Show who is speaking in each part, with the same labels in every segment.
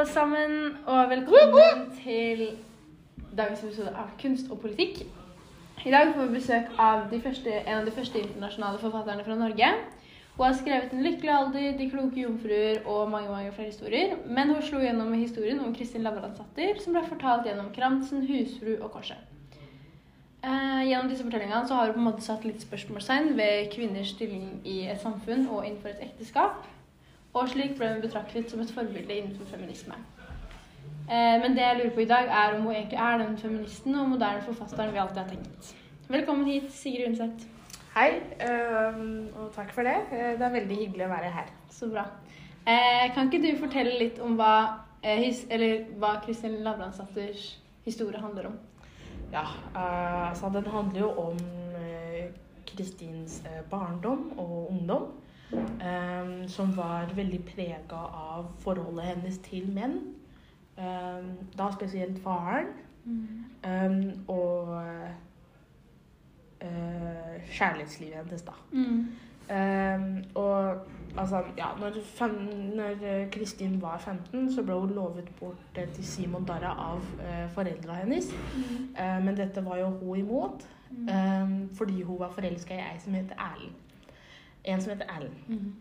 Speaker 1: alle sammen, og velkommen til dagens episode av Kunst og politikk. I dag får vi besøk av de første, en av de første internasjonale forfatterne fra Norge. Hun har skrevet 'En lykkelig alder', 'De kloke jomfruer' og mange mange flere historier. Men hun slo gjennom med historien om Kristin Lavransdatter, som ble fortalt gjennom 'Kransen', 'Husfru' og 'Korset'. Eh, gjennom disse fortellingene så har hun på en måte satt litt spørsmålstegn ved kvinners stilling i et samfunn og innenfor et ekteskap. Og slik ble hun betraktet som et forbilde innenfor feminisme. Eh, men det jeg lurer på i dag, er om hun egentlig er den feministen og moderne forfatteren vi alltid har tenkt. Velkommen hit, Sigrid Undset.
Speaker 2: Hei, øhm, og takk for det. Eh, Det er veldig hyggelig å være her.
Speaker 1: Så bra. Eh, kan ikke du fortelle litt om hva, eh, his, eller hva Kristin Lavransdatters historie handler om?
Speaker 2: Ja, altså Den handler jo om Kristins barndom og ungdom. Øhm, som var veldig prega av forholdet hennes til menn. Øhm, da spesielt faren. øhm, og øh, kjærlighetslivet hennes, da.
Speaker 1: Mm.
Speaker 2: Ehm, og altså, ja, når, fem, når eh, Kristin var 15, så ble hun lovet bort eh, til Simon Darra av uh, foreldra hennes.
Speaker 1: Mm.
Speaker 2: Eh, men dette var jo hun imot, ehm, fordi hun var forelska i ei som heter Erlend. En som heter Ellen.
Speaker 1: Mm.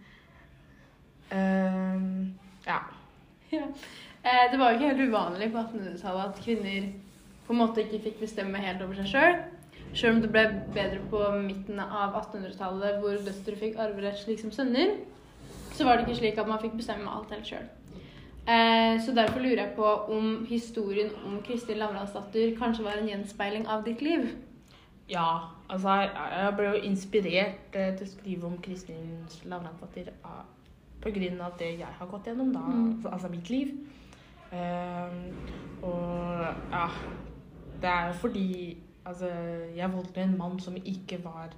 Speaker 2: Ehm, ja.
Speaker 1: Ja. Eh, det var jo ikke helt uvanlig på 1800-tallet at kvinner på en måte ikke fikk bestemme helt over seg sjøl. Sjøl om det ble bedre på midten av 1800-tallet, hvor døtre fikk arverett slik som sønner, så var det ikke slik at man fikk bestemme alt helt sjøl. Eh, så derfor lurer jeg på om historien om Kristin Lavransdatter kanskje var en gjenspeiling av ditt liv?
Speaker 2: Ja, altså jeg, ble jo inspirert eh, til å skrive om Kristin Lavransdatter pga. på grunn av det jeg har gått gjennom, da,
Speaker 1: Mm.
Speaker 2: altså mitt liv. Um, og ja, det er jo fordi altså, jeg valgte en mann som ikke var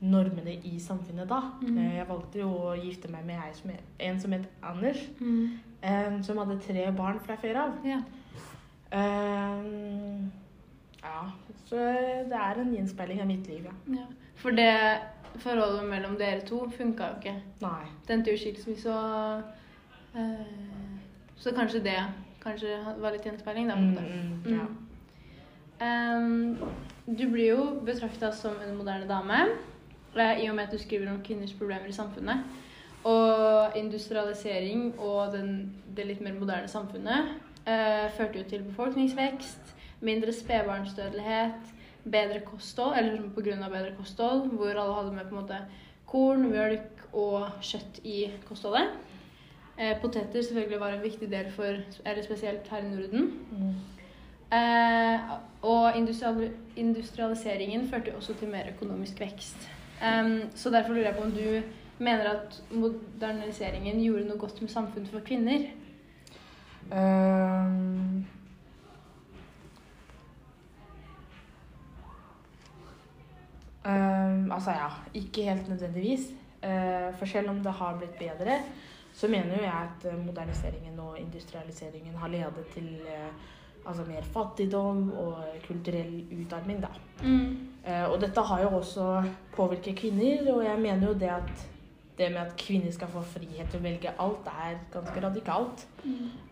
Speaker 2: normene i samfunnet da.
Speaker 1: Mm.
Speaker 2: Eh, Jeg valgte jo å gifte meg med som het- en som het Anders, em, som hadde tre barn fra før av.
Speaker 1: Ja.
Speaker 2: Um, ja, så det er en gjenspeiling av mitt liv, ja.
Speaker 1: ja. For det forholdet mellom dere to funka jo ikke.
Speaker 2: Nei.
Speaker 1: Det endte jo skilsmisse og eh, Så kanskje det kanskje var litt gjenspeiling, da.
Speaker 2: Mm, mm, ja.
Speaker 1: Um, du blir jo betrakta som en moderne dame eh, i og med at du skriver om kvinners problemer i samfunnet. Og industrialisering og den, det litt mer moderne samfunnet eh, førte jo til befolkningsvekst, mindre spedbarnsdødelighet, bedre kosthold, eller pga. grunn av bedre kosthold, hvor alle hadde med på en måte korn, mjølk og kjøtt i kostholdet. Eh, poteter selvfølgelig var en viktig del for, eller spesielt her i Norden.
Speaker 2: Mm.
Speaker 1: Eh, og industrial industrialiseringen førte også til mer økonomisk vekst. Um, så derfor lurer jeg på om du mener at moderniseringen gjorde noe godt med samfunnet for kvinner?
Speaker 2: Ehm, ehm, altså ja, ikke helt nødvendigvis. Uh, for selv om det har blitt bedre, så mener jo jeg at eh, moderniseringen og industrialiseringen har ledet til uh, altså mer fattigdom og kulturell utarming, da. Eh, og dette har jo også påvirket kvinner, og jeg mener jo det at det med at kvinner skal få frihet til å velge alt, er ganske radikalt.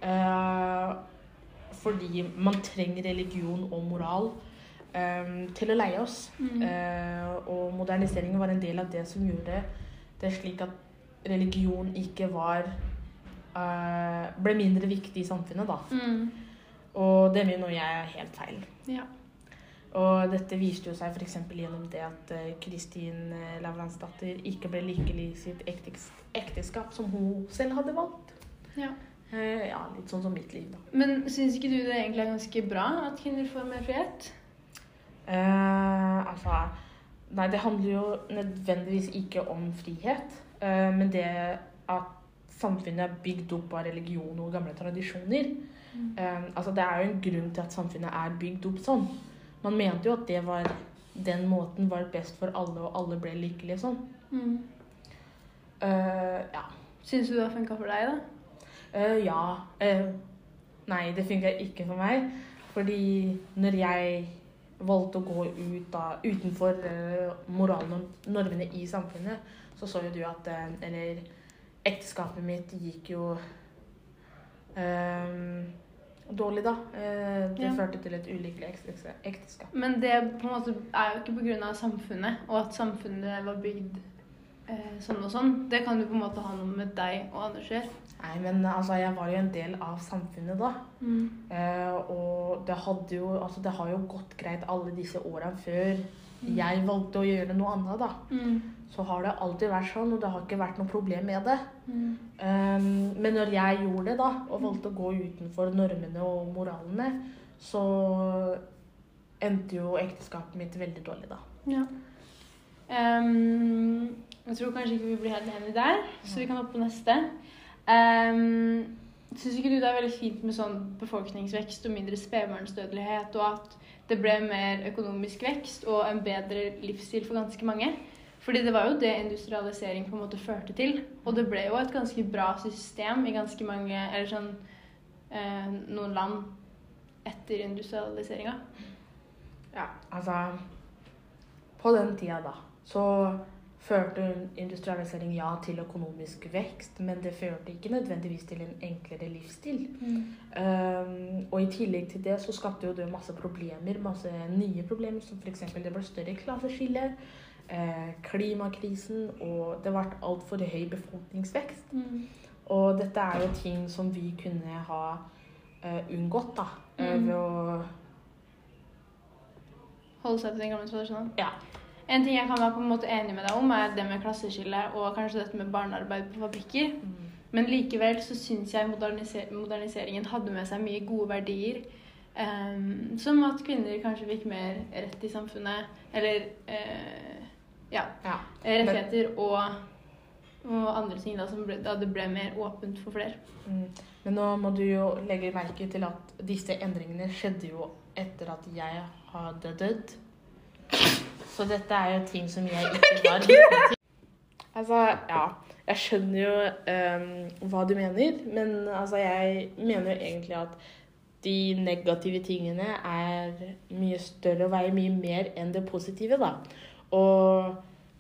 Speaker 2: Eh, fordi man trenger religion og moral til å leie oss.
Speaker 1: Mm.
Speaker 2: Eh, og moderniseringen var en del av det som gjorde det slik at religion ikke var eh, ble mindre viktig i samfunnet, da.
Speaker 1: Mm.
Speaker 2: Og det mener jeg er helt feil.
Speaker 1: Ja.
Speaker 2: Og dette viste jo seg f.eks. gjennom det at eh, Kristin Lavransdatter ikke ble likelig i sitt ekteskap som hun selv hadde valgt.
Speaker 1: ja.
Speaker 2: Ja, litt sånn som mitt liv, da.
Speaker 1: Men syns ikke du det egentlig er ganske bra at kvinner får mer frihet?
Speaker 2: Eh, altså Nei, det handler jo nødvendigvis ikke om frihet, Uh, men det at samfunnet er bygd opp av religion og gamle tradisjoner. Eh, altså Det er jo en grunn til at samfunnet er bygd opp sånn. Man mente jo at det var den måten var best for alle, og alle ble lykkelige sånn.
Speaker 1: Mm.
Speaker 2: Ja.
Speaker 1: Syns du det har funka for deg, da?
Speaker 2: Ja. Nei, det funka ikke for meg. Fordi når jeg valgte å gå ut av, utenfor uh, moralnormene i samfunnet, så så jo du at eh, Eller ekteskapet mitt gikk jo eh, dårlig, da. Eh, det
Speaker 1: Ja.
Speaker 2: førte til et ulykkelig ekteskap.
Speaker 1: Men det på en måte er jo ikke pga. samfunnet, og at samfunnet var bygd eh, sånn og sånn. Det kan jo på en måte ha noe med deg og Anders å gjøre.
Speaker 2: Nei, men altså, jeg var jo en del av samfunnet da. Eh, og det hadde jo Altså, det har jo gått greit alle disse åra før
Speaker 1: Mm.
Speaker 2: jeg valgte å gjøre noe annet, da.
Speaker 1: Mm.
Speaker 2: Så har det alltid vært sånn, og det har ikke vært noe problem med det.
Speaker 1: Mm.
Speaker 2: Um, men når jeg gjorde det, da, og valgte å gå utenfor normene og moralene, så endte jo ekteskapet mitt veldig dårlig, da.
Speaker 1: Ja. Ehm, jeg tror kanskje ikke vi blir helt enige der, så vi kan hoppe på neste. Um, Syns ikke du det er veldig fint med sånn befolkningsvekst og mindre spedbarnsdødelighet, og at det ble mer økonomisk vekst og en bedre livsstil for ganske mange? Fordi det var jo det industrialisering på en måte førte til. Og det ble jo et ganske bra system i ganske mange Eller sånn eh, noen land etter industrialiseringa.
Speaker 2: Ja, altså På den tida, da, så førte industrialisering ja til økonomisk vekst, men det førte ikke nødvendigvis til en enklere livsstil. Um, og i tillegg til det så skapte jo det masse problemer, masse nye problemer, som f.eks. det ble større klasseskille, eh, klimakrisen, og det ble altfor høy befolkningsvekst.
Speaker 1: Mm.
Speaker 2: Og dette er jo ting som vi kunne ha eh, unngått, da, eh,
Speaker 1: Mm.
Speaker 2: ved å
Speaker 1: Holde seg til den gamle tradisjonen.
Speaker 2: Ja.
Speaker 1: En ting jeg kan være på en måte enig med deg om, er det med klasseskille og kanskje dette med barnearbeid på fabrikker. Men likevel så syns jeg moderniser moderniseringen hadde med seg mye gode verdier. Um, som at kvinner kanskje fikk mer rett i samfunnet. Eller uh, ja,
Speaker 2: ja.
Speaker 1: rettigheter og, og andre ting da, som ble, da det ble mer åpent for flere.
Speaker 2: Mm. Men nå må du jo legge merke til at disse endringene skjedde jo etter at jeg hadde dødd. Så dette er jo ting som jeg ikke var vitne til. Altså, ja. Jeg skjønner jo um, hva du mener, men altså, jeg mener jo egentlig at de negative tingene er mye større og veier mye mer enn det positive, da. Og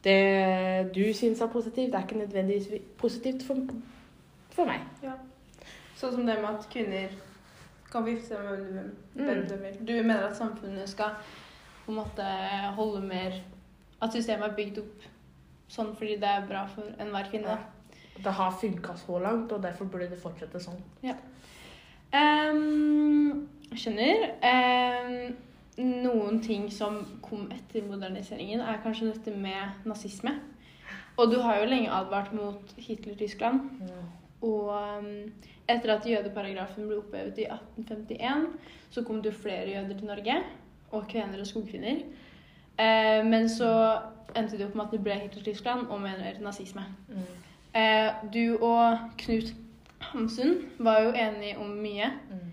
Speaker 2: det du syns er positivt, er ikke nødvendigvis positivt for, for meg.
Speaker 1: Sånn som det med at kvinner kan gifte seg med hvem
Speaker 2: Mm.
Speaker 1: hvem de vil. Du mener at samfunnet skal på en måte holde mer At systemet er bygd opp sånn fordi det er bra for enhver kvinne. Ja.
Speaker 2: Det har funka så langt, og derfor burde det fortsette sånn.
Speaker 1: Ehm, skjønner. Um, noen ting som kom etter moderniseringen, er kanskje dette med nazisme. Og du har jo lenge advart mot Hitler-Tyskland. Og um, etter at jødeparagrafen ble opphevet i 1851, så kom det jo flere jøder til Norge. Og kvener og skogfinner. Eh, men så endte det opp med at det ble Hitler-Tyskland og mener nazisme.
Speaker 2: Mm.
Speaker 1: Eh, du og Knut Hamsun var jo enige om mye.
Speaker 2: Mm.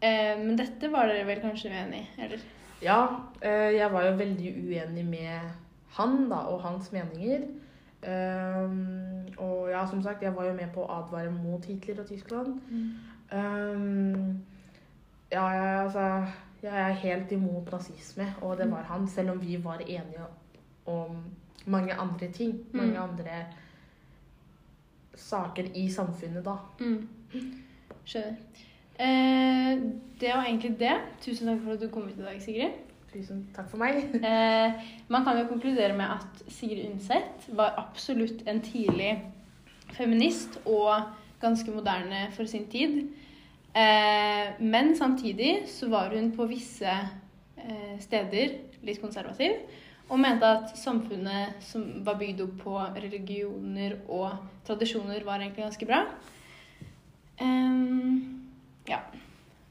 Speaker 1: Eh, men dette var dere vel kanskje uenig i, eller?
Speaker 2: Ja, eh, jeg var jo veldig uenig med han da, og hans meninger. Um, og ja, som sagt, jeg var jo med på å advare mot Hitler og Tyskland. Um, ja, jeg, altså, jeg er helt imot nazisme, og det var han, selv om vi var enige om mange andre ting. Mange
Speaker 1: Mm.
Speaker 2: andre saker i samfunnet, da.
Speaker 1: Mm. Skjønner. Eh, det var egentlig det. Tusen takk for at du kom ut i dag, Sigrid.
Speaker 2: Tusen takk for meg.
Speaker 1: Eh, man kan jo konkludere med at Sigrid Undset var absolutt en tidlig feminist og ganske moderne for sin tid. Eh, men samtidig så var hun på visse eh, steder litt konservativ. Og mente at samfunnet som var bygd opp på religioner og tradisjoner, var egentlig ganske bra. Ehm, ja.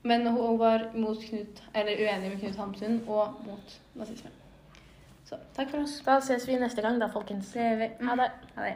Speaker 1: Men hun var mot Knut, eller uenig med Knut Hamsun og mot nazisme. Så takk for oss.
Speaker 2: Da ses vi neste gang, da, folkens.
Speaker 1: Det gjør vi.
Speaker 2: Ha det.
Speaker 1: Ha det.